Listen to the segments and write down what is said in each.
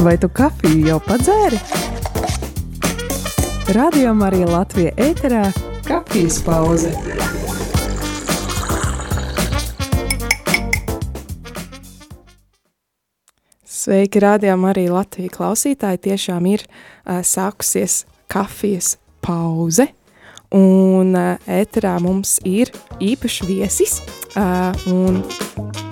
Vai tu kafiju jau padzēri? Radio Marija Latvija ēterā - kafijas pauze. Sveiki, Radio Marija Latvija klausītāji! Tiešām ir uh, sākusies kafijas pauze. Un uh, ēterā mums ir īpašs viesis, uh, un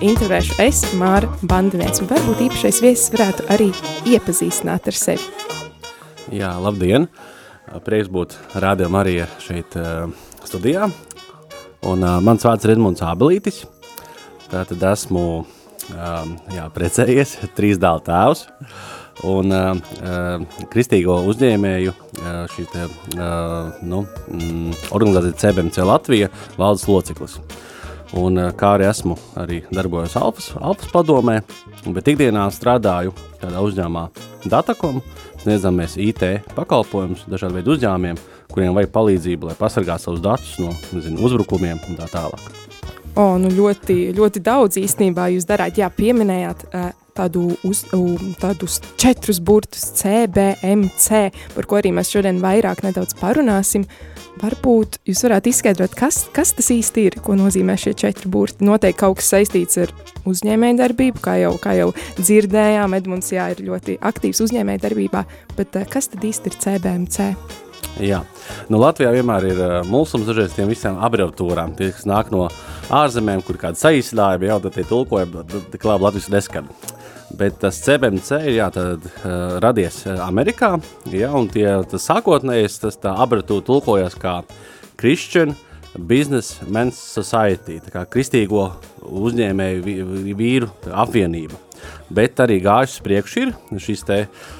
intervēšu es, Māra Bandiniec, un varbūt īpašais viesis varētu arī iepazīstināt ar sevi. Jā, labdien! Prieks būt Radio Marija šeit uh, studijā. Un uh, mans vārds ir Edmunds Ābelītis. Tātad esmu uh, jā, precējies, trīs dēlu tēvs. Un uh, kristīgo uzņēmēju uh, šī te, uh, nu, mm, organizācija CBMC Latvija valdes loceklis. Un, uh, kā arī esmu arī darbojos Alpas, Alpas padomē, bet ikdienā strādāju tādā uzņēmumā Datakom, sniedzam mēs IT pakalpojumus dažādu veidu uzņēmumiem, kuriem vajag palīdzību, lai pasargātu savus datus no nezinu, uzbrukumiem un tā tālāk. O, nu ļoti, ļoti daudz īstenībā jūs darāt, jā, pieminējāt uh, tādu uz, tādus četrus burtus C, B, M, C, par ko arī mēs šodien vairāk nedaudz parunāsim. Varbūt jūs varētu izskaidrot, kas, kas tas īsti ir, ko nozīmē šie četri burti. Noteikti kaut kas saistīts ar uzņēmēju darbību, kā jau, kā jau dzirdējām, Edmunds jā, ir ļoti aktīvs uzņēmēju darbībā, bet eh, kas tad īsti ir CBMC? Jā, nu Latvijā vienmēr ir uh, mulsums dažreiz tiem visiem abreviatūrām, tie, kas nāk no ārzemēm, kur kāda saīsinājuma jau tad tie tulkojumi, tik labi Latvijas neskan. Bet tas CBMC ir jā, tad, uh, radies Amerikā, jā, un tie, tas sākotnējais, tas tā abreviatūra tulkojas kā Christian Business Men's Society, tā kā kristīgo uzņēmēju vīru apvienība. Bet arī gājis priekš ir šis te,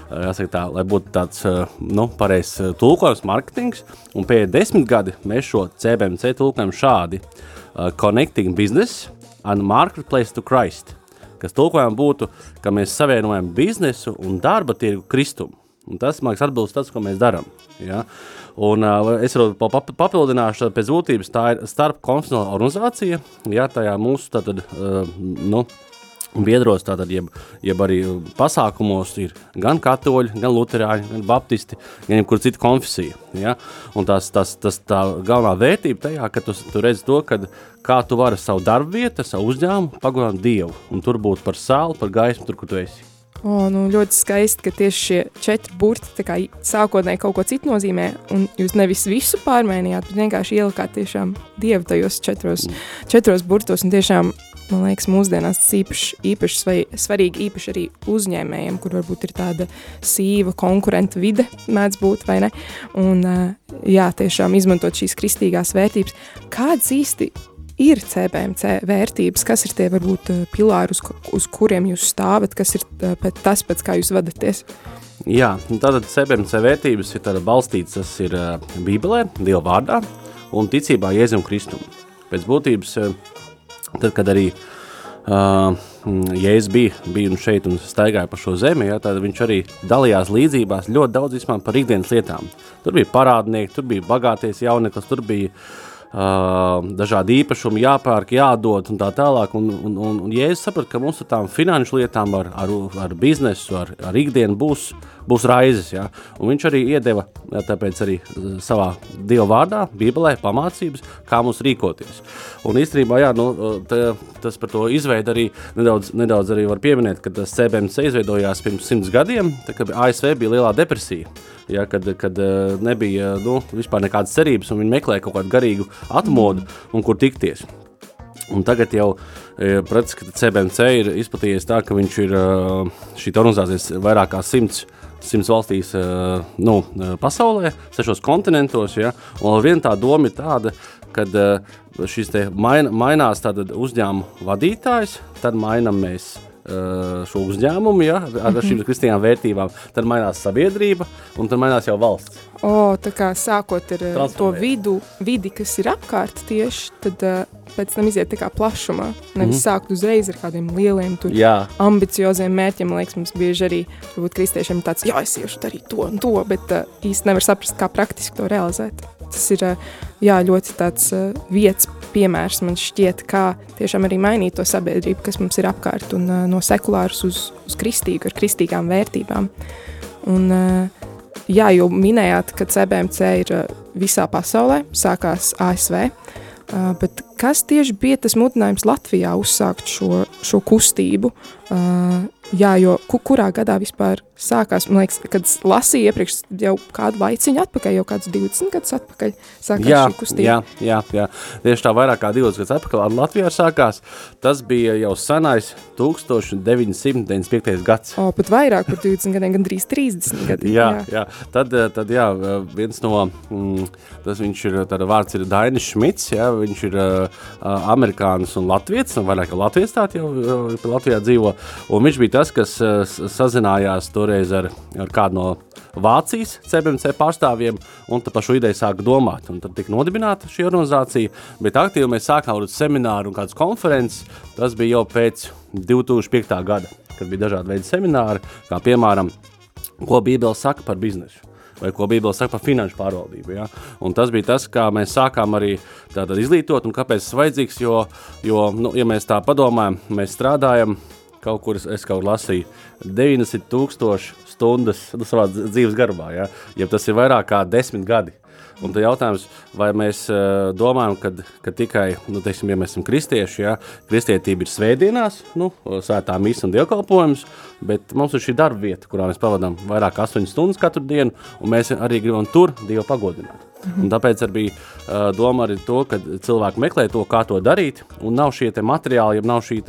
jāsaka tā, lai būtu tāds, nu, pareizs tulkojums, marketings, un pēdējie desmit gadi mēs šo CBMC tulkojam šādi uh, Connecting Business and Marketplace to Christ kas tulkojām būtu, ka mēs savienojam biznesu un darba tirgu kristumu. Un tas, man liekas, atbilst tas, ko mēs darām. Ja? Un uh, es varu papildināšu, pēc būtības tā ir starp konstitucionāla organizācija, ja tajā mūsu tātad, uh, nu, biedros, tātad, jeb, jeb arī pasākumos ir gan katoļi, gan luterāņi, gan baptisti, gan jebkur cita konfesija. Ja? Un tas, tas, tas tā galvenā vērtība tajā, ka tu, tu redzi to, ka kā tu vari savu darbu vietu, savu uzņēmumu pagodināt Dievu, un tur būt par sāli, par gaismu, tur, kur tu esi. O, nu ļoti skaisti, ka tieši šie četri burti kā, sākotnēji kaut ko citu nozīmē, un jūs nevis visu pārmainījāt, bet vienkārši ielikāt tiešām dievu tajos četros, četros burtos, un tiešām, man liekas, mūsdienās tas īpaši, īpaši svai, svarīgi, īpaši arī uzņēmējiem, kur varbūt ir tāda sīva konkurenta vide, mēdz būt, vai ne, un jā, tiešām izmantot šīs kristīgās vērtības. Kāds īsti ir CBMC vērtības, kas ir tie varbūt pilāri, uz, uz kuriem jūs stāvat, kas ir tas, pēc kā jūs vadaties? Jā, tātad CBMC vērtības ir tāda balstītas, tas ir Bībelē, Dieva vārdā un ticībā Jēzum Kristum. Pēc būtības, tad, kad arī uh, Jēzus bija, bija un šeit un staigāja pa šo zemi, ja, tad viņš arī dalījās līdzībās ļoti daudz par ikdienas lietām. Tur bija parādnieki, tur bija bagāties jauneklis, tur bija uh, Uh, dažādi īpašumi jāpērk, jādod un tā tālāk. Un, un, un, un ja es sapratu, ka mums ar tām finanšu lietām, ar, ar, ar biznesu, ar, ar ikdienu būs, būs raizes, ja? un viņš arī iedeva ja, tāpēc arī savā Dieva vārdā, Bībelē, pamācības, kā mums rīkoties. Un īstenībā, jā, nu, tā, tas par to izveidu arī nedaudz, nedaudz arī var pieminēt, ka tas CBMC izveidojās pirms simts gadiem, kad ASV bija lielā depresija ja, kad, kad eh, nebija nu, vispār nekādas cerības, un viņi meklēja kaut kādu garīgu atmodu un kur tikties. Un tagad jau eh, protams, ka CBNC ir izplatījies tā, ka viņš ir eh, šī organizācijas vairāk kā simts simts valstīs nu, pasaulē, sešos kontinentos. Ja? Un viena tā doma ir tāda, ka šis main, mainās uzņēmuma vadītājs, tad mainām mēs šo uzņēmumu ja, ar šīm kristīgām vērtībām, tad mainās sabiedrība un tad mainās jau valsts. O, tā kā sākot ar eh, to vidu, vidi, kas ir apkārt tieši, tad uh, pēc tam iziet tā kā plašumā. Nevis mm. sākt uzreiz ar kādiem lieliem, tur, ambicioziem mērķiem. Man liekas, mums bieži arī varbūt kristiešiem tāds, jā, es iešu darīt to un to, bet īsti nevar saprast, kā praktiski to realizēt. Tas ir jā, ļoti tāds vietas piemērs man šķiet, kā tiešām arī mainīt to sabiedrību, kas mums ir apkārt un no sekulāras uz, uz kristīgu, ar kristīgām vērtībām. Un, jā, jau minējāt, ka CBMC ir visā pasaulē, sākās ASV, bet kas tieši bija tas mudinājums Latvijā uzsākt šo, šo kustību? Jā, jo kurā gadā vispār sākās, man liekas, kad lasīju iepriekš jau kādu laiciņu atpakaļ, jau kādus 20 gadus atpakaļ sākās jā, šī kustība. Jā, jā, jā, tieši tā vairāk kā 20 gadus atpakaļ Latvijā sākās, tas bija jau sanais 1995. gads. O, pat vairāk par 20 gadiem, gan 30 gadi. jā, jā. jā, tad, tad jā, viens no, mm, tas viņš ir, tāda vārds ir Dainis Šmits, jā, viņš ir uh, amerikānis un latvietis, un vairāk kā latvietis tā jau uh, Latvijā dzīvo, un viņš bija tas, kas uh, sazinājās toreiz ar, ar kādu no Vācijas CBMC pārstāvjiem, un par šo ideju sāka domāt. Un tad tika nodibināta šī organizācija, bet aktīvi mēs sākām ar semināru un kādas konferences. Tas bija jau pēc 2005. gada, kad bija dažādi veidi semināri, kā piemēram, ko Bībele saka par biznesu vai ko Bībele saka par finanšu pārvaldību. Ja? Un tas bija tas, kā mēs sākām arī izglītot un kāpēc tas vajadzīgs, jo, jo nu, ja mēs tā padomājam, mēs strādājam, kaut kur es kaut kur lasīju 90 tūkstoši stundas nu, savā dzīves garumā, ja? ja tas ir vairāk kā 10 gadi. Un tad jautājums, vai mēs uh, domājam, ka tikai, nu, teiksim, ja mēs esam kristieši, ja, kristietība ir svētdienās, nu, svētā misa un dievkalpojums, bet mums ir šī darba vieta, kurā mēs pavadām vairāk kā 8 stundas katru dienu, un mēs arī gribam tur Dievu pagodināt. Mhm. Un tāpēc arī bija uh, doma arī to, ka cilvēki meklē to, kā to darīt, un nav šie materiāli, ja nav šī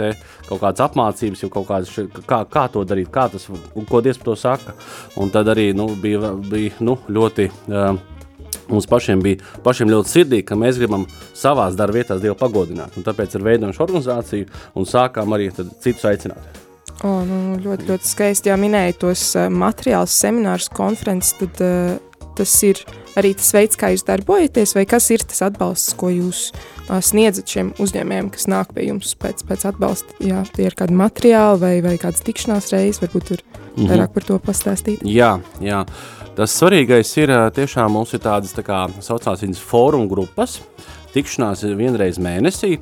kaut kādas apmācības, jau kaut kādas, kā, kā to darīt, kā tas, un ko Dievs par to saka. Un tad arī nu, bija, bija nu, ļoti. Uh, Mums pašiem bija pašiem ļoti sirdīgi, ka mēs gribam savā darba vietā Dievu pagodināt. Un tāpēc ar veidojumu organizāciju un sākām arī citus aicināt. O, nu, ļoti, ļoti skaisti. Jā, minēja tos uh, materiālus, seminārus, konferences. Tad, uh, tas ir arī tas veids, kā jūs darbojaties, vai kas ir tas atbalsts, ko jūs uh, sniedzat šiem uzņēmējiem, kas nāk pie jums pēc, pēc atbalsta. Jā, tie ir kādi materiāli vai, vai kādas tikšanās reizes, varbūt tur mm -hmm. vairāk par to pastāstīt. Jā, jā. Tas svarīgais ir tiešām mums ir tādas tā kā saucās viņas fórum grupas, tikšanās vienreiz mēnesī,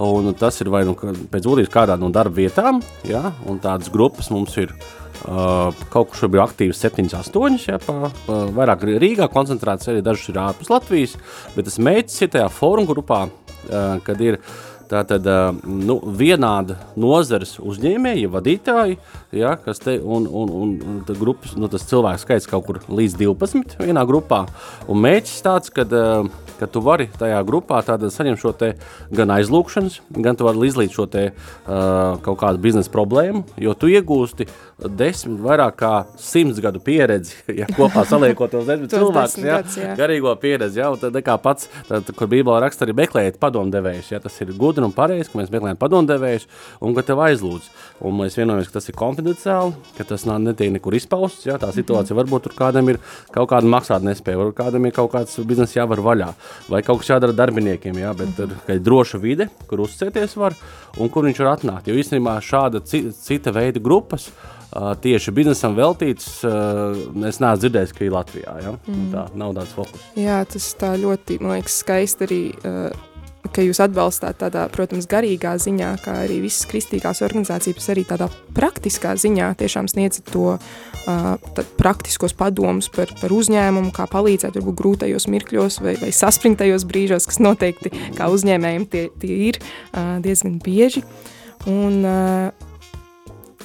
un tas ir vai nu pēc būtības kādā no darba vietām, jā, un tādas grupas mums ir Uh, kaut kur šobrīd ir aktīvs 7, 8, ja, pa, pa, vairāk Rīgā koncentrēts, arī dažas ir ārpus Latvijas, bet tas mērķis ir tajā fórum grupā, uh, kad ir tātad uh, nu, vienāda nozares uzņēmēji, vadītāji, ja, kas te, un, un, un, un grupas, nu, tas cilvēks skaits kaut kur līdz 12 vienā grupā, un mērķis tāds, kad uh, ka tu vari tajā grupā saņemt šo gan aizlūgšanas, gan tu vari izlīdz šo te, uh, kaut kādu biznesa problēmu, jo tu iegūsti desmit, vairāk kā simts gadu pieredzi, ja kopā saliekot tos desmit cilvēkus, ja, gads, jā. garīgo pieredzi, ja, un tad kā pats, tad, kur Bībelē raksta arī meklējiet padomdevējus, ja, tas ir gudri un pareizi, ka mēs meklējam padomdevējus un ka tev aizlūdz, un mēs vienojamies, ka tas ir konfidenciāli, ka tas nav netiek nekur izpausts, ja, tā situācija mm -hmm. varbūt tur kādam ir kaut kāda maksāt nespēja, varbūt kādam ir kaut kāds biznesa jāvar vaļā vai kaut kas jādara darbiniekiem, jā, bet tur ir droša vide, kur uzticēties var un kur viņš var atnākt. Jo īstenībā šāda cita veida grupas. Uh, tieši biznesam veltīts, uh, es neesmu dzirdējis, ka ir Latvijā. Ja? Mm. Tā nav tāds fokus. Jā, tas tā ļoti, man liekas, skaisti arī uh, ka jūs atbalstāt tādā, protams, garīgā ziņā, kā arī visas kristīgās organizācijas, arī tādā praktiskā ziņā tiešām sniedzat to uh, praktiskos padomus par, par uzņēmumu, kā palīdzēt varbūt grūtajos mirkļos vai, vai saspringtajos brīžos, kas noteikti kā uzņēmējiem tie, tie ir uh, diezgan bieži. Un, uh,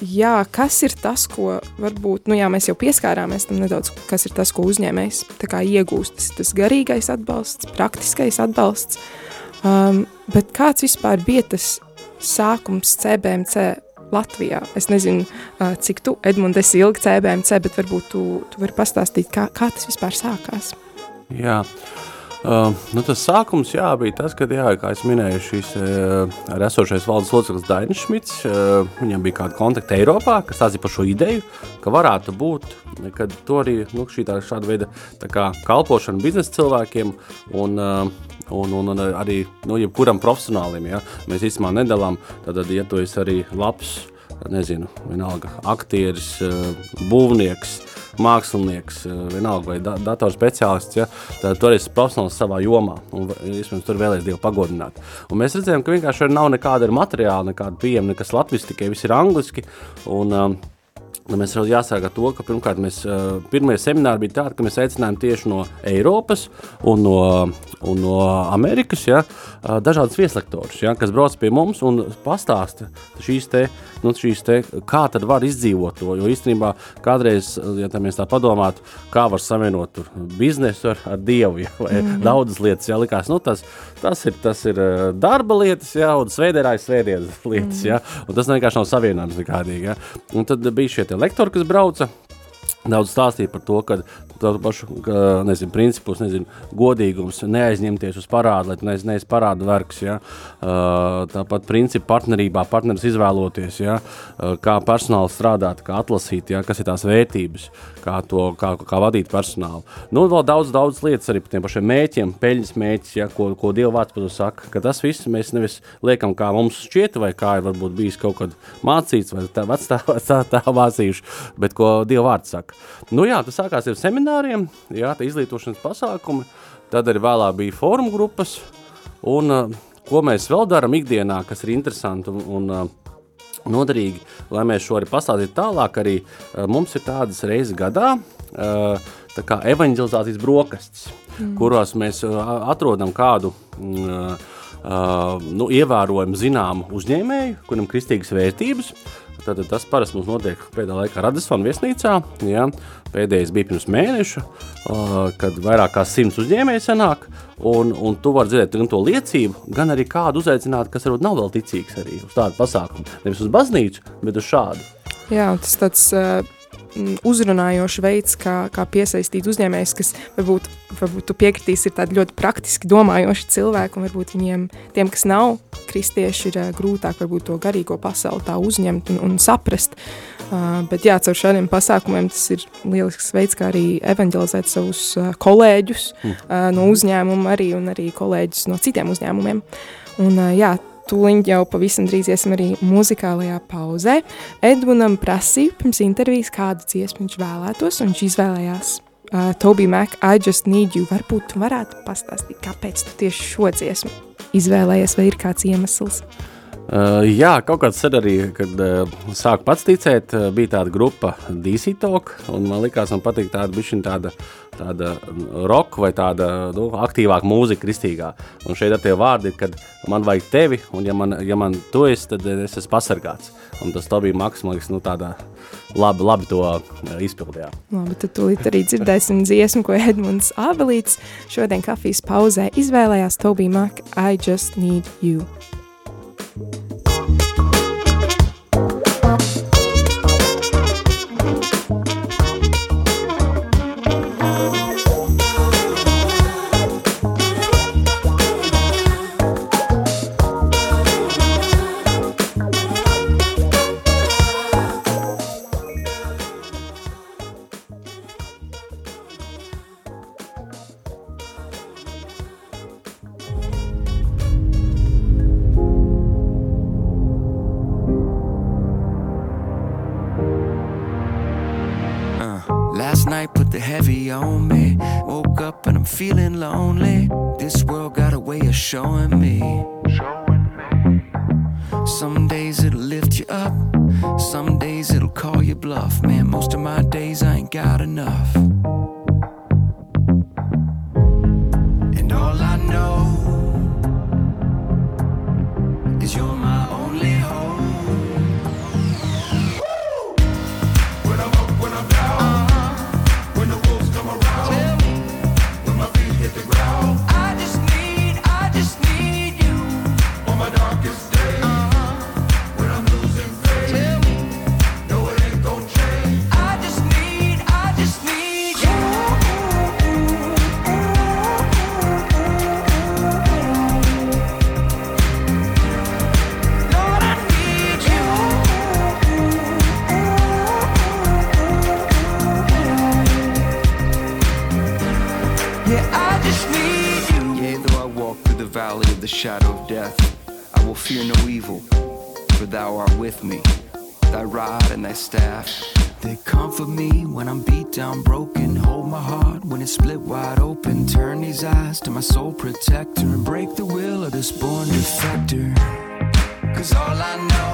Jā, kas ir tas, ko varbūt, nu jā, mēs jau pieskārāmies tam nedaudz, kas ir tas, ko uzņēmējs iegūst, tas, tas garīgais atbalsts, praktiskais atbalsts, Um, bet kāds vispār bija tas sākums CBMC Latvijā? Es nezinu, uh, cik tu, Edmund, esi ilgi CBMC, bet varbūt tu, tu vari pastāstīt, kā, kā tas vispār sākās. Jā, Uh, nu tas sākums jā, bija tas, kad, jā, kā es minēju, šis uh, esošais valdes loceklis Dainis Šmits, uh, viņam bija kāda kontakta Eiropā, kas stāstīja par šo ideju, ka varētu būt, to arī nu, šī tā, šāda veida tā kā kalpošana biznesa cilvēkiem un uh, un, un, un arī nu, jebkuram profesionālim. Ja? Mēs īstenībā nedalām, tad, ja tu esi arī labs, nezinu, vienalga, aktieris, būvnieks, mākslinieks, vienalga vai da datorspeciālists, ja, tad tu esi profesionāls savā jomā un iespējams tur vēlēs Dievu pagodināt. Un mēs redzējām, ka vienkārši nav nekāda materiāla, nekāda pieejama, nekas latviski, tikai viss ir angliski. Un, um, mēs varam jāsāk ar to, ka pirmkārt mēs, pirmie semināri bija tādi, ka mēs aicinājām tieši no Eiropas un no, un no Amerikas ja, dažādas vieslektorus, ja, kas brauc pie mums un pastāsta šīs te, nu, šīs te, kā tad var izdzīvot to, jo īstenībā kādreiz, ja tā mēs tā padomātu, kā var savienot tur biznesu ar, ar Dievu, ja, vai mm -hmm. daudzas lietas, ja, likās, nu, tas, tas ir, tas ir darba lietas, ja, un svētdienā ir svētdienas lietas, mm -hmm. ja, un tas vienkārši nav savienojums nekādīgi, ja, un tad bija šie lektori, kas brauca. Daudz stāstīja par to, ka tādu pašu nezinu, principus, nezinu, godīgums, neaizņemties uz parādu, lai neesi nees parādu vergs. Ja? Tāpat principu partnerībā, partneris izvēloties, ja? kā personāli strādāt, kā atlasīt, ja? kas ir tās vērtības, kā, to, kā, kā vadīt personālu. Nu, vēl daudz, daudz lietas arī par tiem pašiem mēķiem, peļņas mēķis, ja? ko, ko Dieva vārds par to saka, ka tas viss mēs nevis liekam, kā mums šķiet, vai kā ir varbūt bijis kaut kad mācīts, vai tā vecstāvā tā, tā mācījuši, bet ko Dieva vārds saka. Nu jā, tas sākās ar semināriem, jā, izglītošanas pasākumi, tad arī vēlāk bija fórumu grupas, un uh, ko mēs vēl darām ikdienā, kas ir interesanti un, un uh, noderīgi, lai mēs šo arī pastāstītu tālāk, arī uh, mums ir tādas reizes gadā, tā kā evanģelizācijas brokastis, mm. kuros mēs atrodam kādu mm, nu, ievērojumu zināmu uzņēmēju, kuram kristīgas vērtības, Tad tas parasti mums notiek pēdējā laikā Radisona viesnīcā. Ja? Pēdējais bija pirms mēneša, kad vairāk kā simts uzņēmēji sanāk. Un, un tu vari dzirdēt gan to liecību, gan arī kādu uzaicināt, kas varbūt nav vēl ticīgs arī uz tādu pasākumu. Nevis uz baznīcu, bet uz šādu. Jā, tas tāds uh, uzrunājošs veids, kā, kā piesaistīt uzņēmējus, kas varbūt, varbūt tu piekritīs, ir tādi ļoti praktiski domājoši cilvēki, un varbūt viņiem, tiem, kas nav kristieši, ir uh, grūtāk varbūt to garīgo pasauli tā uzņemt un, un saprast. Uh, bet jā, caur šādiem pasākumiem tas ir lielisks veids, kā arī evanģelizēt savus uh, kolēģus mm. uh, no uzņēmuma arī un arī kolēģus no citiem uzņēmumiem. Un uh, jā, Tūliņ jau pavisam drīz iesim arī muzikālajā pauzē. Edmunam prasīja pirms intervijas, kādu dziesmu viņš vēlētos, un viņš izvēlējās uh, Toby Mac, I Just Need You. Varbūt tu varētu pastāstīt, kāpēc tu tieši šo dziesmu izvēlējies, vai ir kāds iemesls? Uh, jā, kaut kāds sen arī, kad uh, sāku pats ticēt, uh, bija tāda grupa DC Talk, un man likās, man patīk tāda bišķiņ tāda tāda roka vai tāda nu, aktīvāka mūzika, kristīgā. Un šeit ar tie vārdi ir, kad man vajag tevi, un ja man, ja man tu esi, tad es esmu pasargāts. Un tas bija maksimāls, nu tādā labi, labi to izpildījā. Labi, tad tūlīt arī dzirdēsim dziesmu, ko Edmunds Ābelīts šodien kafijas pauzē izvēlējās Toby Mac, I Just Need You. Defector. Cause all I know,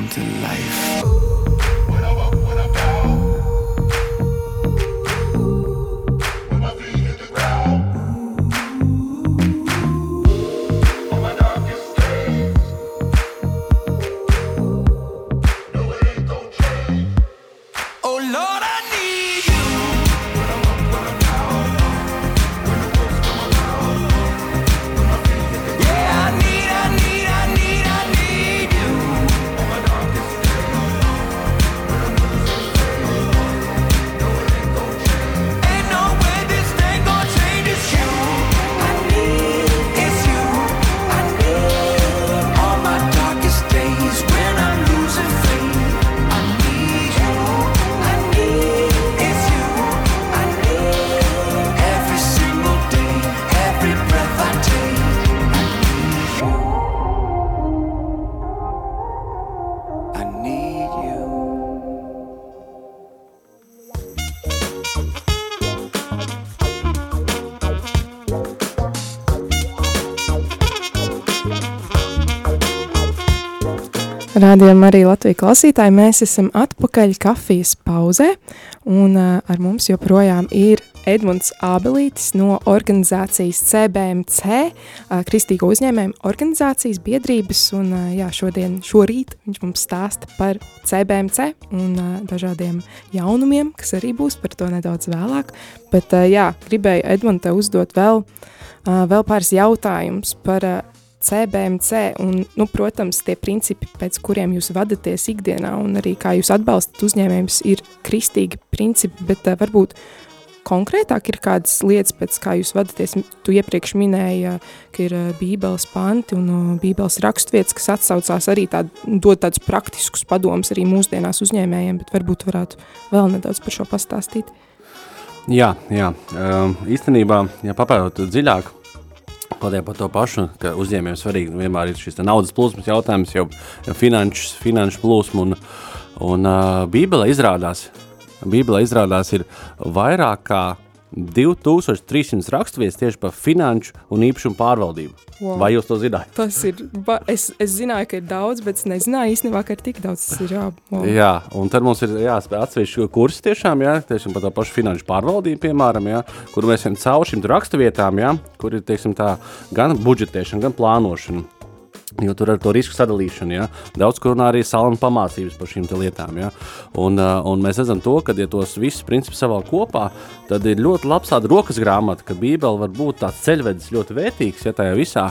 come to life. Rādījām arī Latvijas klausītāji. Mēs esam atpakaļ kafijas pauzē, un ar mums joprojām ir Edmunds Ābelītis no organizācijas CBMC, Kristīgo uzņēmējumu organizācijas biedrības, un jā, šodien, šorīt viņš mums stāsta par CBMC un dažādiem jaunumiem, kas arī būs par to nedaudz vēlāk, bet jā, gribēju Edmund te uzdot vēl, vēl pāris jautājumus par CBMC un, nu, protams, tie principi, pēc kuriem jūs vadaties ikdienā un arī kā jūs atbalstat uzņēmējums, ir kristīgi principi, bet uh, varbūt konkrētāk ir kādas lietas, pēc kā jūs vadaties. Tu iepriekš minēji, uh, ka ir uh, bībeles panti un bībeles rakstvietas, kas atsaucās arī tād, dod tādus praktiskus padomus arī mūsdienās uzņēmējiem, bet varbūt varētu vēl nedaudz par šo pastāstīt. Jā, jā. Um, īstenībā, ja papētot dziļāk, Patiem par to pašu, ka uzņēmējiem svarīgi vienmēr ir šis naudas plūsmas jautājums, jau, jau finanšu, plūsmu. Un, un uh, Bībelē izrādās, Bībelē izrādās ir vairāk kā 2300 raksturvietas tieši par finanšu un īpašumu pārvaldību. Wow. Vai jūs to zināt? Tas ir, es, es zināju, ka ir daudz, bet es nezināju īstenībā, ka ir tik daudz, tas ir jā. Wow. Jā, un tad mums ir jāspēj atsevišķi kursi tiešām, jā, tiešām par to pašu finanšu pārvaldību, piemēram, jā, kur mēs esam caur šīm raksturvietām, jā, kur ir, teiksim, tā gan budžetēšana, gan plānošana. Jo tur ar to risku sadalīšanu, ja daudz kur runā arī salāna pamācības par šīm lietām. Ja? Un, uh, un mēs redzam, to, ka, ja tos visus principus savā kopā, tad ir ļoti labs tāda rokas grāmata, ka Bībele var būt tāds ceļvedis ļoti vērtīgs ja, tajā visā.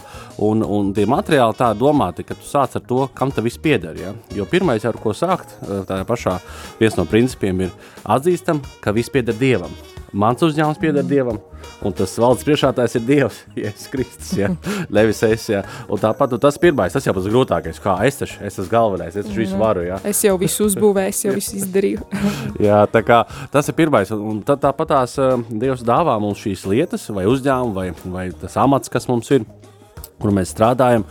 Un, un tie materiāli tā domāti, ka tu sāc ar to, kam tas viss pieder. Ja? Jo pirmais, ar ko sākt, uh, tā pašā viens no principiem ir atzīstam, ka viss pieder Dievam. Mans uzņēmums pieder Dievam, un tas valdes priekšētājs ir Dievs, Jēzus Kristus, ja? nevis es. Ja? Un tāpat un tas pirmais, tas jau pats grūtākais, kā es taču, es esmu galvenais, es taču visu varu. Ja? Es jau visu uzbūvēju, es jau visu izdarīju. Jā, tā kā tas ir pirmais, un, tad tāpat tās uh, Dievs dāvā mums šīs lietas, vai uzņēmumu, vai, vai tas amats, kas mums ir. Kur mēs strādājam.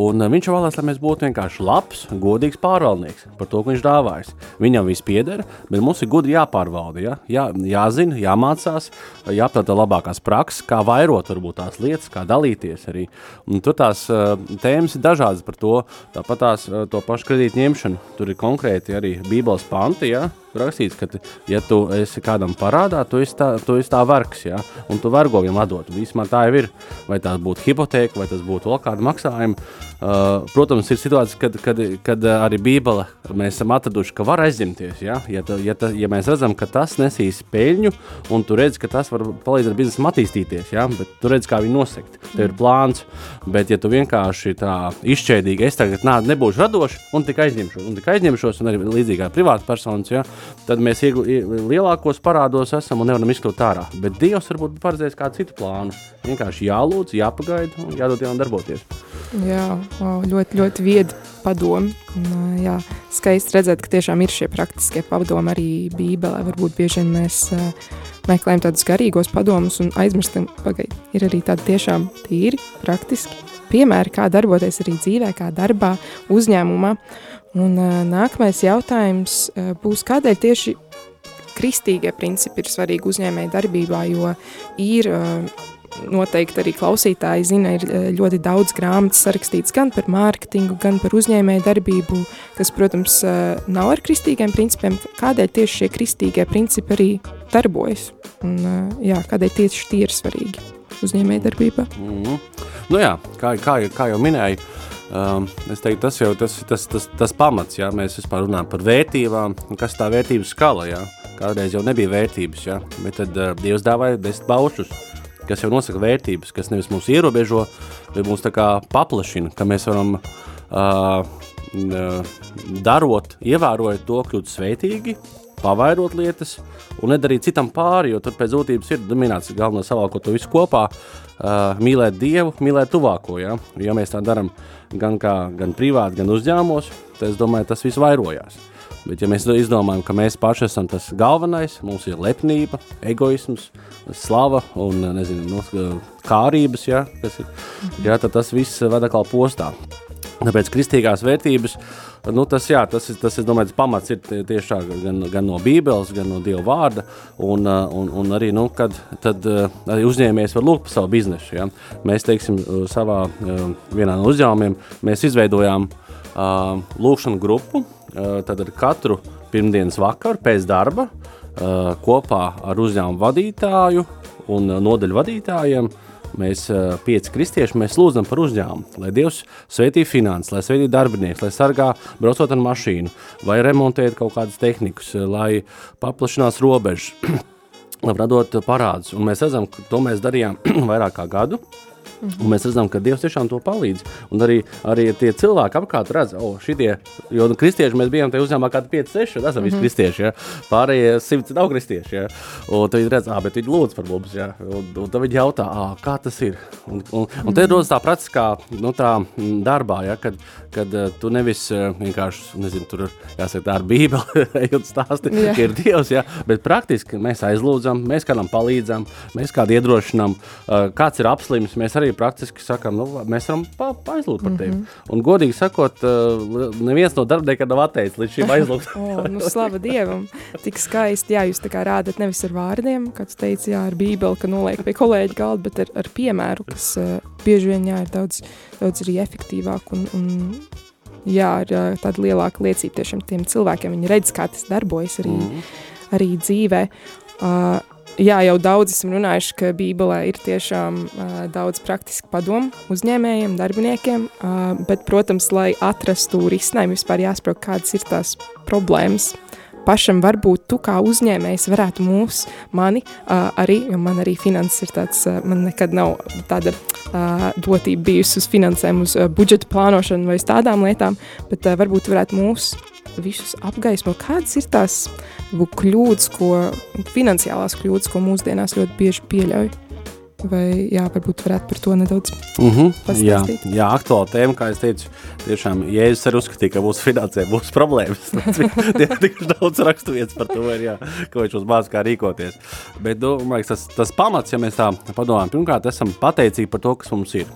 Un uh, viņš vēlās, lai mēs būtu vienkārši labs, godīgs pārvaldnieks par to, ko viņš dāvājas. Viņam viss pieder, bet mums ir gudri jāpārvalda, ja? Jā, jāzina, jāmācās, jāaptata labākās prakses, kā vairot varbūt tās lietas, kā dalīties arī. Un tur tās uh, tēmas ir dažādas par to, tāpat tās uh, to pašu kredītu ņemšanu. Tur ir konkrēti arī bībeles panti, ja? Rakstīts, ka, ja tu esi kādam parādā, tu esi tā, tu esi tā vergs, ja? un tu vergo viņam atdot. Vismaz tā jau ir. Vai tā būtu hipoteka, vai tas būtu vēl kāda maksājuma. Uh, protams, ir situācija, kad, kad, kad arī Bībele mēs esam atraduši, ka var aizņemties. Ja, ja, ta, ja, ta, ja mēs redzam, ka tas nesīs peļņu, un tu redz, ka tas var palīdzēt biznesam attīstīties, ja, bet tu redz, kā viņi nosegt. Tev ir plāns, bet ja tu vienkārši tā izšķēdīgi, es tagad nā, nebūšu radošs un tikai aizņemšos, un tikai aizņemšos, un arī līdzīgi kā privāta personas, ja, tad mēs iegli, lielākos parādos esam un nevaram izkļūt ārā. Bet Dievs varbūt paredzējis kādu citu plānu. Vienkārši jālūdz, jāpagaida un jādod jām darboties. Jā, wow, ļoti, ļoti viedi padomi. Jā, skaisti redzēt, ka tiešām ir šie praktiskie padomi arī Bībelē. Varbūt bieži vien mēs uh, meklējam tādus garīgos padomus un aizmirstam, pagaidi, ir arī tādi tiešām tīri, praktiski piemēri, kā darboties arī dzīvē, kā darbā, uzņēmumā. Un nākamais jautājums būs, kādēļ tieši kristīgie principi ir svarīgi uzņēmēji darbībā, jo ir noteikti arī klausītāji zina, ir ļoti daudz grāmatas sarakstīts gan par mārketingu, gan par uzņēmēju darbību, kas, protams, nav ar kristīgiem principiem. Kādēļ tieši šie kristīgie principi arī darbojas? Un, jā, kādēļ tieši tie ir svarīgi uzņēmēju darbībā? Mm -hmm. Nu jā, kā, kā, kā jau minēju, Um, es teiktu, tas jau tas, tas, tas, tas pamats, ja mēs vispār runājam par vērtībām, kas tā vērtības skala, ja? kādreiz jau nebija vērtības, ja? bet tad uh, Dievs dāvāja desmit baušus, kas jau nosaka vērtības, kas nevis mūs ierobežo, bet mūs tā kā paplašina, ka mēs varam uh, darot, ievērojot to, kļūt sveitīgi, pavairot lietas un nedarīt citam pāri, jo tur pēc būtības ir dominēts galvenais savākot to visu kopā, uh, mīlēt Dievu, mīlēt tuvāko, ja? ja mēs tā daram gan, kā, gan privāti, gan uzņēmumos, tad es domāju, tas viss vairojās. Bet, ja mēs izdomājam, ka mēs paši esam tas galvenais, mums ir lepnība, egoisms, slava un nezinu, no, kārības, ja, ir, ja, tad tas viss vada kā postā. Tāpēc kristīgās vērtības, nu, tas, jā, tas, tas, es domāju, pamats ir tieši tā, gan, gan no Bībeles, gan no Dieva vārda, un, un, un arī, nu, kad tad arī uzņēmējs var lūgt par savu biznesu, ja. Mēs, teiksim, savā vienā no uzņēmumiem, mēs izveidojām uh, lūkšanu grupu, tad ar katru pirmdienas vakaru pēc darba kopā ar uzņēmumu vadītāju un nodaļu vadītājiem mēs pieci kristieši, mēs lūdzam par uzņēmumu, lai Dievs sveitī finanses, lai sveitī darbinieks, lai sargā braucot ar mašīnu, vai remontēt kaut kādas tehnikas, lai paplašinās robežas, radot parādus. Un mēs redzam, ka to mēs darījām vairāk kā gadu, Un mēs redzam, ka Dievs tiešām to palīdz. Un arī, arī tie cilvēki apkārt redz, oh, šitie, jo nu, kristieši mēs bijām tajā uzņēmumā kādi 5, 6, tas ir mm -hmm. kristieši, ja? pārējie simts nav kristieši. Ja? Un tad viņi redz, ah, bet viņi lūdz par mums, ja? un, un tad viņi jautā, ah, kā tas ir. Un, un, un te rodas tā praktiskā nu, tā darbā, ja? kad, kad uh, tu nevis uh, vienkārši, nezinu, tur jāsaka tā ar bībeli, ejot stāsti, yeah. ir Dievs, ja? bet praktiski mēs aizlūdzam, mēs kādam palīdzam, mēs kādu iedrošinam, uh, kāds ir apslims, mēs arī praktiski sakām, nu, mēs varam pa, aizlūgt par tevi. Mm -hmm. Un, godīgi sakot, uh, neviens no darbiniekiem nav atteicis līdz šim aizlūgt. oh, nu, slava Dievam! Tik skaisti, jā, jūs tā kā rādat nevis ar vārdiem, kāds teica, jā, ar bībeli, ka noliek pie kolēģa galda, bet ar, ar piemēru, kas uh, bieži vien, jā, ir daudz, daudz arī efektīvāk un, un jā, ar uh, tādu lielāku liecību tiešām tiem cilvēkiem. Viņi redz, kā tas darbojas arī, mm arī dzīvē. Uh, Jā, jau daudz esam runājuši, ka Bībelē ir tiešām uh, daudz praktisku padomu uzņēmējiem, darbiniekiem, uh, bet, protams, lai atrastu risinājumu, vispār jāsaprot, kādas ir tās problēmas. Pašam varbūt tu kā uzņēmējs varētu mūs, mani uh, arī, jo man arī finanses ir tāds, uh, man nekad nav tāda uh, dotība bijusi uz finansēm, uz uh, budžeta plānošanu vai uz tādām lietām, bet uh, varbūt varētu mūs visus apgaismo, kādas ir tās kļūdas, ko, finansiālās kļūdas, ko mūsdienās ļoti bieži pieļauj. Vai jā, varbūt varētu par to nedaudz mm -hmm, pastāstīt? Jā, jā aktuāla tēma, kā es teicu, tiešām Jēzus arī uzskatīja, ka mūsu finansē būs problēmas. Tik daudz raksturvietas par to, ir, jā, ko viņš mums māca, kā rīkoties. Bet, nu, man liekas, tas, tas pamats, ja mēs tā padomājam, pirmkārt, esam pateicīgi par to, kas mums ir.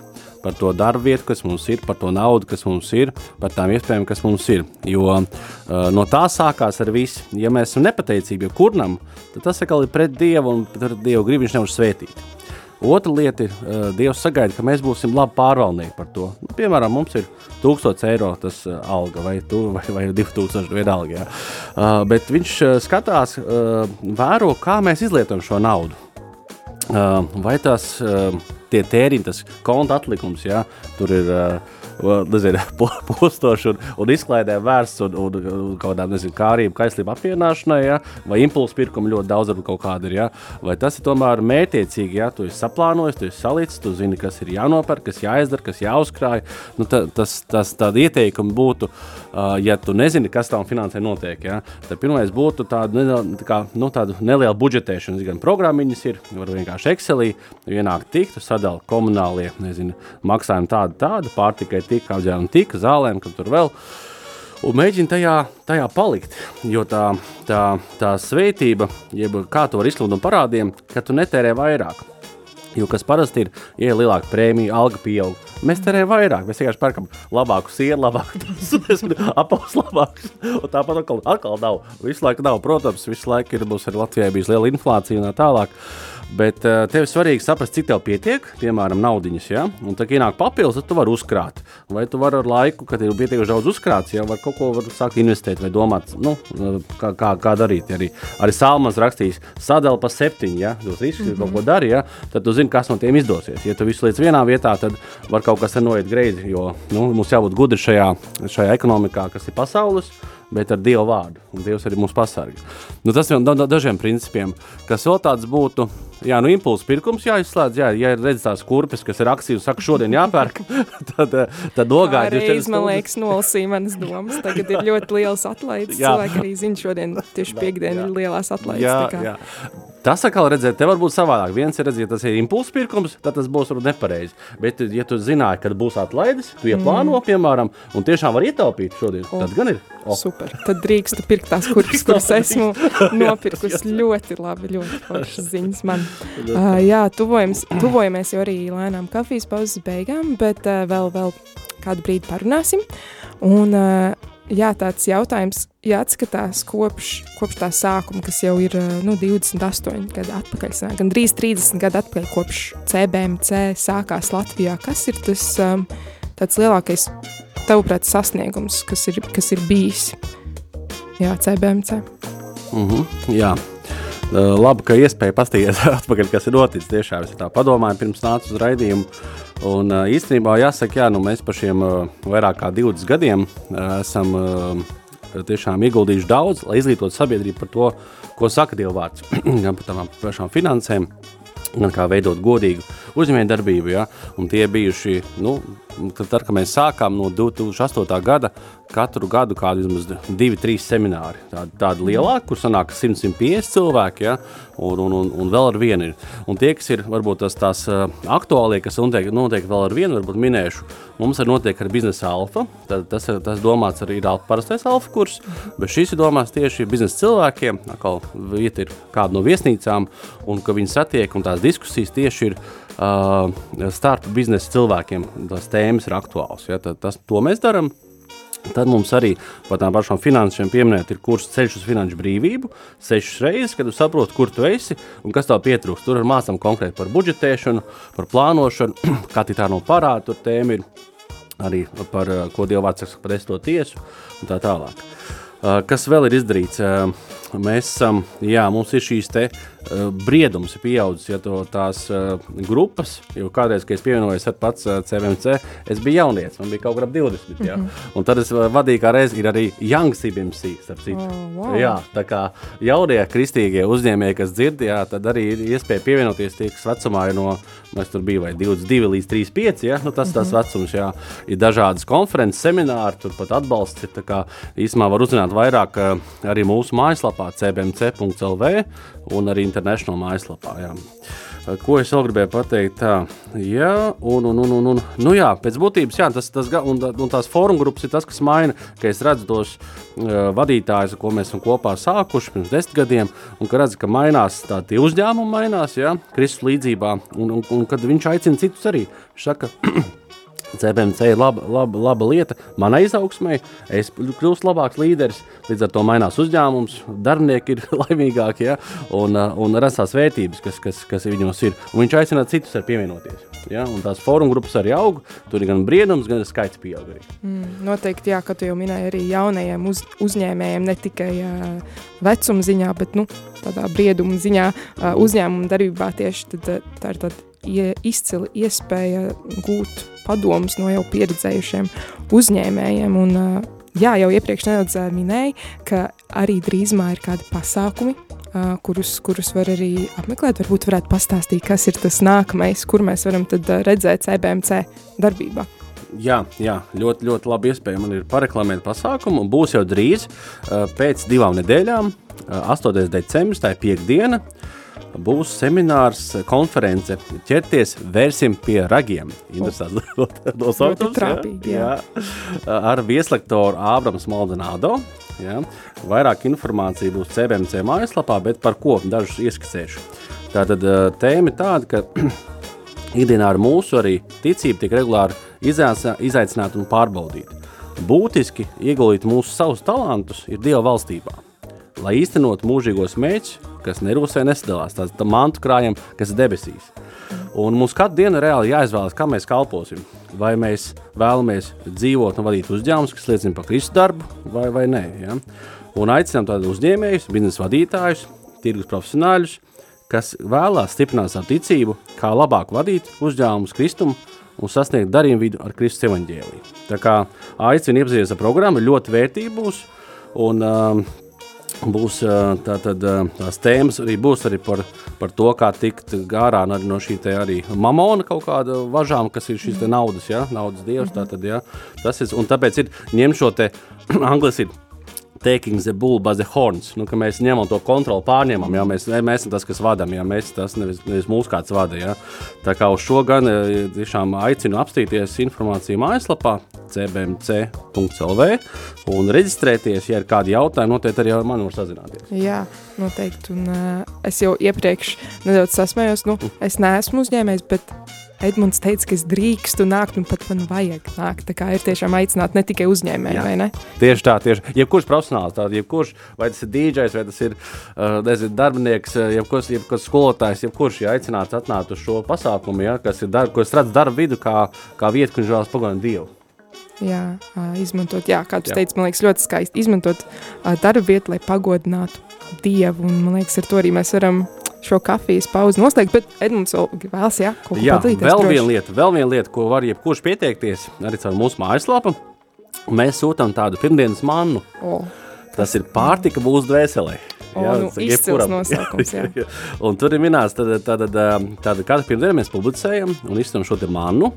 par to darbu vietu, kas mums ir, par to naudu, kas mums ir, par tām iespējām, kas mums ir. Jo uh, no tā sākās ar visu. Ja mēs esam nepateicīgi, kurnam, tad tas atkal ir pret Dievu un pret Dievu gribu viņš nevar svētīt. Otra lieta ir, uh, Dievs sagaida, ka mēs būsim labi pārvaldnieki par to. Nu, piemēram, mums ir 1000 eiro tas uh, alga vai, tu, vai, vai 2000 vienalga. Ja. Uh, bet viņš uh, skatās, uh, vēro, kā mēs izlietojam šo naudu. Uh, vai tas uh, tie tēriņi, tas konta atlikums, ja, tur ir uh, nezinu, postoši un, un izklaidē vērsts un, un, un kaut kādām, nezinu, kārību, kaislību apvienāšanai, ja? vai impulsu pirkumu ļoti daudz varbūt kaut kāda ir, ja? vai tas ir tomēr mētiecīgi, ja tu esi saplānojis, tu esi salicis, tu zini, kas ir jānopērk, kas jāizdara, kas jāuzkrāj, nu, ta, tas, tas tāda ieteikuma būtu, uh, ja tu nezini, kas tam finansē notiek, ja? tad pirmais būtu tāda, tā kā, nu, tāda neliela budžetēšana, gan programmiņas ir, var vienkārši Excelī, ienākt tik, tu sadali komunālie, nezinu, maksājumi tāda, tāda, pārtikai tik, apģērbam tik, zālēm, kam tur vēl. Un mēģina tajā, tajā palikt, jo tā, tā, tā svētība, jeb kā to var izsludināt parādiem, ka tu netērē vairāk. Jo kas parasti ir, ja ir lielāka prēmija, alga pieaug, mēs terējam vairāk. Mēs vienkārši pērkam labāku sienu, labāku apelsīnu, labāku. Tāpat atkal, atkal nav. Visu laiku nav. Protams, visu laiku ir mums arī Latvijā bijusi liela inflācija un tā tālāk. Bet uh, tev ir svarīgi saprast, cik tev pietiek, piemēram, naudiņas. Ja? Un tad, kad ienāk papildus, tad tu vari uzkrāt. Vai tu vari ar laiku, kad ir pietiekami daudz uzkrāts, jau var kaut ko var sākt investēt vai domāt, nu, kā, kā, kā darīt. Arī, arī Salmans rakstīs, sadalīt pa septiņu, ja tu risks mm -hmm. kaut ko dari, ja? tad tu zini, kas no tiem izdosies. Ja tu visu lietas vienā vietā, tad var kaut kas noiet greizi, jo nu, mums jābūt gudri šajā, šajā ekonomikā, kas ir pasaules bet ar Dievu vārdu. Un Dievs arī mūs pasargā. Nu, tas ir no dažiem principiem, kas vēl tāds būtu. Jā, nu, impulsu pirkums jāizslēdz. Jā, ja ir redzams tās kurpes, kas ir aktīvas, saka, šodien jāpērk, tad, tad nogāja. Reiz, man liekas, nolasīja manas domas. Tagad ir ļoti liels atlaides. Cilvēki arī zina, šodien tieši piekdiena ir lielās atlaides. Jā, jā. Tas atkal redzēt, te var būt savādāk. Viens ir redzēt, tas ir impulsu pirkums, tad tas būs nepareizi. Bet, ja tu zināji, kad būs atlaides, tu ieplāno, mm. piemēram, un tiešām var ietaupīt šodien, oh. tad gan ir. Oh. Super. Tad drīkst pirkt tās kurpes, kuras esmu nopirkusi. ļoti labi, ļoti foršas ziņas man. Uh, jā, tuvojamies, tuvojamies jau arī lēnām kafijas pauzes beigām, bet uh, vēl, vēl kādu brīdi parunāsim. Un, uh, jā, tāds jautājums, ja atskatās kopš, kopš tā sākuma, kas jau ir nu, 28 gadu atpakaļ, gan drīz 30 gadu atpakaļ, kopš CBMC sākās Latvijā, kas ir tas um, tāds lielākais, tavuprāt, sasniegums, kas ir, kas ir bijis? Jā, CBMC. Mm -hmm, jā. Labi, ka iespēja pastīties atpakaļ, kas ir noticis. Tiešām es tā padomāju, pirms nācu uz raidījumu. Un īstenībā jāsaka, jā, nu mēs par šiem vairāk kā 20 gadiem esam tiešām ieguldījuši daudz, lai izglītotu sabiedrību par to, ko saka Dieva vārds, gan par tām pašām finansēm, gan kā veidot godīgu uzņēmējdarbību. Ja? Un tie bijuši, nu, tad, kad mēs sākām no 2008. gada, katru gadu kādi vismaz divi, trīs semināri. Tādi, tādi lielāki, kur sanāk 100-150 cilvēki, ja? un, un, un, un vēl ar vienu ir. Un tie, kas ir varbūt tas tās aktuālie, kas notiek, notiek vēl ar vienu, varbūt minēšu, mums ir notiek ar biznesa alfa. Tad, tas ir tas domāts arī ir parastais alfa kurs, bet šis ir domāts tieši biznesa cilvēkiem. Atkal vieta ir kāda no viesnīcām, un ka viņi satiek un tās diskusijas tieši ir uh, starp biznesa cilvēkiem. Tas tēmas ir aktuāls. Ja, tad, tas, to mēs darām. Tad mums arī par tām pašām finansēm pieminēt, ir kurs ceļš uz finanšu brīvību. Sešas reizes, kad tu saproti, kur tu esi un kas tev pietrūkst. Tur mācām konkrēti par budžetēšanu, par plānošanu, kā tā no parāda. Tur tēma ir arī par ko Dievs saka par esto tiesu un tā tālāk. Kas vēl ir izdarīts? Mēs esam, jā, mums ir šīs te uh, briedums pieaudzis, ja to tās uh, grupas, jo kādreiz, kad es pievienojos ar pats uh, CVMC, es biju jaunietis, man bija kaut ap 20, mm -hmm. jā. Mhm. Un tad es vadīju kā reiz, ir arī CBMC, starp citu. Oh, wow. Jā, tā kā jaunie kristīgie uzņēmēji, kas dzird, jā, tad arī ir iespēja pievienoties tie, kas vecumā ir no, mēs tur bija vai 22 līdz 35, jā, nu tas mm -hmm. tas vecums, jā. Ir dažādas konferences, semināri, tur pat atbalsts, ir tā kā īsumā var uzzināt vairāk arī mūsu mājaslapā cbmc.lv un arī International mājaslapā. Jā. Ko es vēl gribēju pateikt? Tā, jā, un, un, un, un, un nu jā, pēc būtības jā, tas, tas, un, un tās fóruma grupas ir tas, kas maina, ka es redzu tos uh, vadītājus, ko mēs esam kopā sākuši pirms desmit gadiem, un ka redzu, ka mainās tā tie uzņēmumi, mainās, jā, Kristus līdzībā, un, un, un kad viņš aicina citus arī, viņš saka, CBMC ir laba, laba, laba lieta manai izaugsmai. Es kļūstu labāks līderis, līdz ar to mainās uzņēmums, darbinieki ir laimīgāki ja? un, uh, un rasās vērtības, kas, kas, kas viņos ir. Un viņš aicina citus ar pievienoties. Ja? Un tās fórumu grupas arī aug, tur ir gan briedums, gan skaits pieaug arī. Mm, noteikti, jā, kā tu jau minēji, arī jaunajiem uz, uzņēmējiem ne tikai uh, vecuma ziņā, bet nu, tādā brieduma ziņā uh, uzņēmuma darbībā tieši tad, tā ir tāda izcila iespēja gūt padomus no jau pieredzējušiem uzņēmējiem. Un, jā, jau iepriekš nedaudz minēju, ka arī drīzumā ir kādi pasākumi, kurus, kurus var arī apmeklēt. Varbūt varētu pastāstīt, kas ir tas nākamais, kur mēs varam redzēt CBMC darbībā. Jā, jā, ļoti, ļoti labi iespēja man ir pareklamēt pasākumu. Būs jau drīz, pēc divām nedēļām, 8. decembris, tā ir piekdiena, būs seminārs, konference ķerties vērsim pie ragiem. Interesants nosaukums. Jā, jā. Ar vieslektoru Ābrams Maldonado. Jā. Vairāk informācija būs CBMC mājaslapā, bet par ko dažus ieskicēšu. Tātad tēma ir tāda, ka ikdienā ar mūsu arī ticību tiek regulāri izaicināta un pārbaudīta. Būtiski ieguldīt mūsu savus talantus ir Dieva valstībā lai īstenotu mūžīgos mērķus, kas nerūsē nesadalās, tāds tā mantu krājam, kas debesīs. Un mums katru dienu reāli jāizvēlas, kā mēs kalposim. Vai mēs vēlamies dzīvot un vadīt uzņēmumus, kas liecina par Kristus darbu, vai, vai nē. Ja? Un aicinām tādus uzņēmējus, biznesa vadītājus, tirgus profesionāļus, kas vēlās stiprināt savu ticību, kā labāk vadīt uzņēmumus Kristumu un sasniegt darījumu vidu ar Kristus evaņģēliju. Tā kā aicinu iepazīties ar programmu, ļoti vērtīgi būs. Un, uh, būs tā, tad, tās tēmas arī būs arī par, par to, kā tikt gārā no šī te arī mamona kaut kāda važām, kas ir šīs te naudas, ja, naudas dievs, tā tad, ja, tas ir, un tāpēc ir ņem šo te, anglis ir taking the bull by the horns, nu, ka mēs ņemam to kontroli, pārņemam, ja mēs, mēs esam tas, kas vadam, ja mēs tas nevis, nevis mūsu kāds vada, ja. Tā kā uz šo gan tiešām aicinu apstīties informāciju mājaslapā cbmc.lv un reģistrēties, ja ir kādi jautājumi, noteikti arī ar mani var sazināties. Jā, noteikti, un uh, es jau iepriekš nedaudz sasmējos, nu, es neesmu uzņēmējs, bet Edmunds teica, ka es drīkstu nākt un pat man vajag nākt. Tā kā ir tiešām aicināt ne tikai uzņēmēji, vai ne? Tieši tā, tieši. Jebkurš profesionāls, tād, jebkurš, vai tas ir DJs, vai tas ir uh, nezinu, darbinieks, jebkurš, jebkurš skolotājs, jebkurš ir aicināts atnākt uz šo pasākumu, ja, kas ir darba, ko es redzu darba vidu kā, kā vietu, kur viņš vēlas pagodināt Dievu. Jā, izmantot, jā, kā tu jā. teici, man liekas ļoti skaisti, izmantot darba vietu, lai pagodinātu Dievu, un man liekas, ar to arī mēs varam šo kafijas pauzi noslēgt, bet Edmunds vēl vēlas, jā, ko jā, padalīties. Vēl viena lieta, vēl viena lieta, ko var jebkurš pieteikties, arī caur mūsu mājaslapu, mēs sūtam tādu pirmdienas mannu. O, tas, tas ir pārtika būs dvēselē. Jā, nu, izcils nosaukums, jā. jā. un tur ir minēts, tad, tad, tad, tad katru pirmdienu mēs publicējam un izstam šo te mannu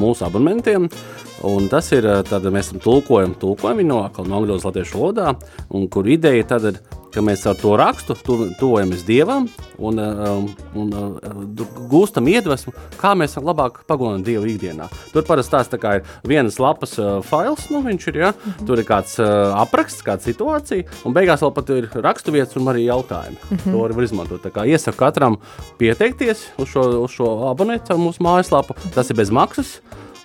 mūsu abonementiem, un tas ir, tad mēs tulkojam, tulkojam viņu no, no angļu latviešu valodā, un kur ideja tad ir, ka mēs ar to rakstu tuvojamies Dievam un, um, un, un uh, gūstam iedvesmu, kā mēs labāk pagodinām Dievu ikdienā. Tur parasti tās tā ir vienas lapas uh, fails, nu viņš ir, ja, mm -hmm. tur ir kāds uh, apraksts, kāda situācija, un beigās vēl pat ir raksturvietas un arī jautājumi. Mm -hmm. To var izmantot. Tā kā iesaku katram pieteikties uz šo, uz šo abonētu mūsu mājaslapu, tas ir bez maksas.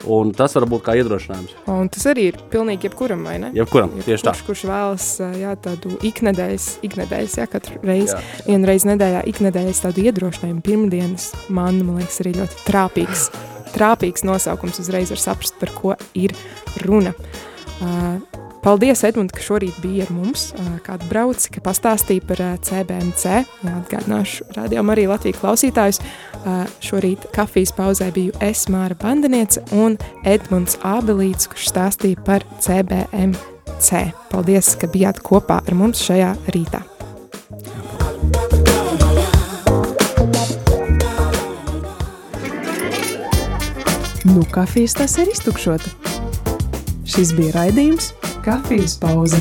Un tas var būt kā iedrošinājums. Un tas arī ir pilnīgi jebkuram, vai ne? Jebkuram, Jeb tieši tā. Kurš, kurš vēlas jā, tādu iknedēļas, iknedēļas, jā, katru reizi, reizi nedēļā, iknedēļas tādu iedrošinājumu pirmdienas, man, man liekas, arī ļoti trāpīgs, trāpīgs nosaukums uzreiz var saprast, par ko ir runa. Uh, Paldies, Edmund, ka šorīt bija ar mums, kāda brauc, ka pastāstīja par CBMC. Atgādināšu rādījumu arī Latviju klausītājus. Šorīt kafijas pauzē biju es, Māra Bandaniece un Edmunds Ābelīts, kurš stāstīja par CBMC. Paldies, ka bijāt kopā ar mums šajā rītā. Nu, kafijas tas ir iztukšota. Šis bija raidījums Kafijas pauze.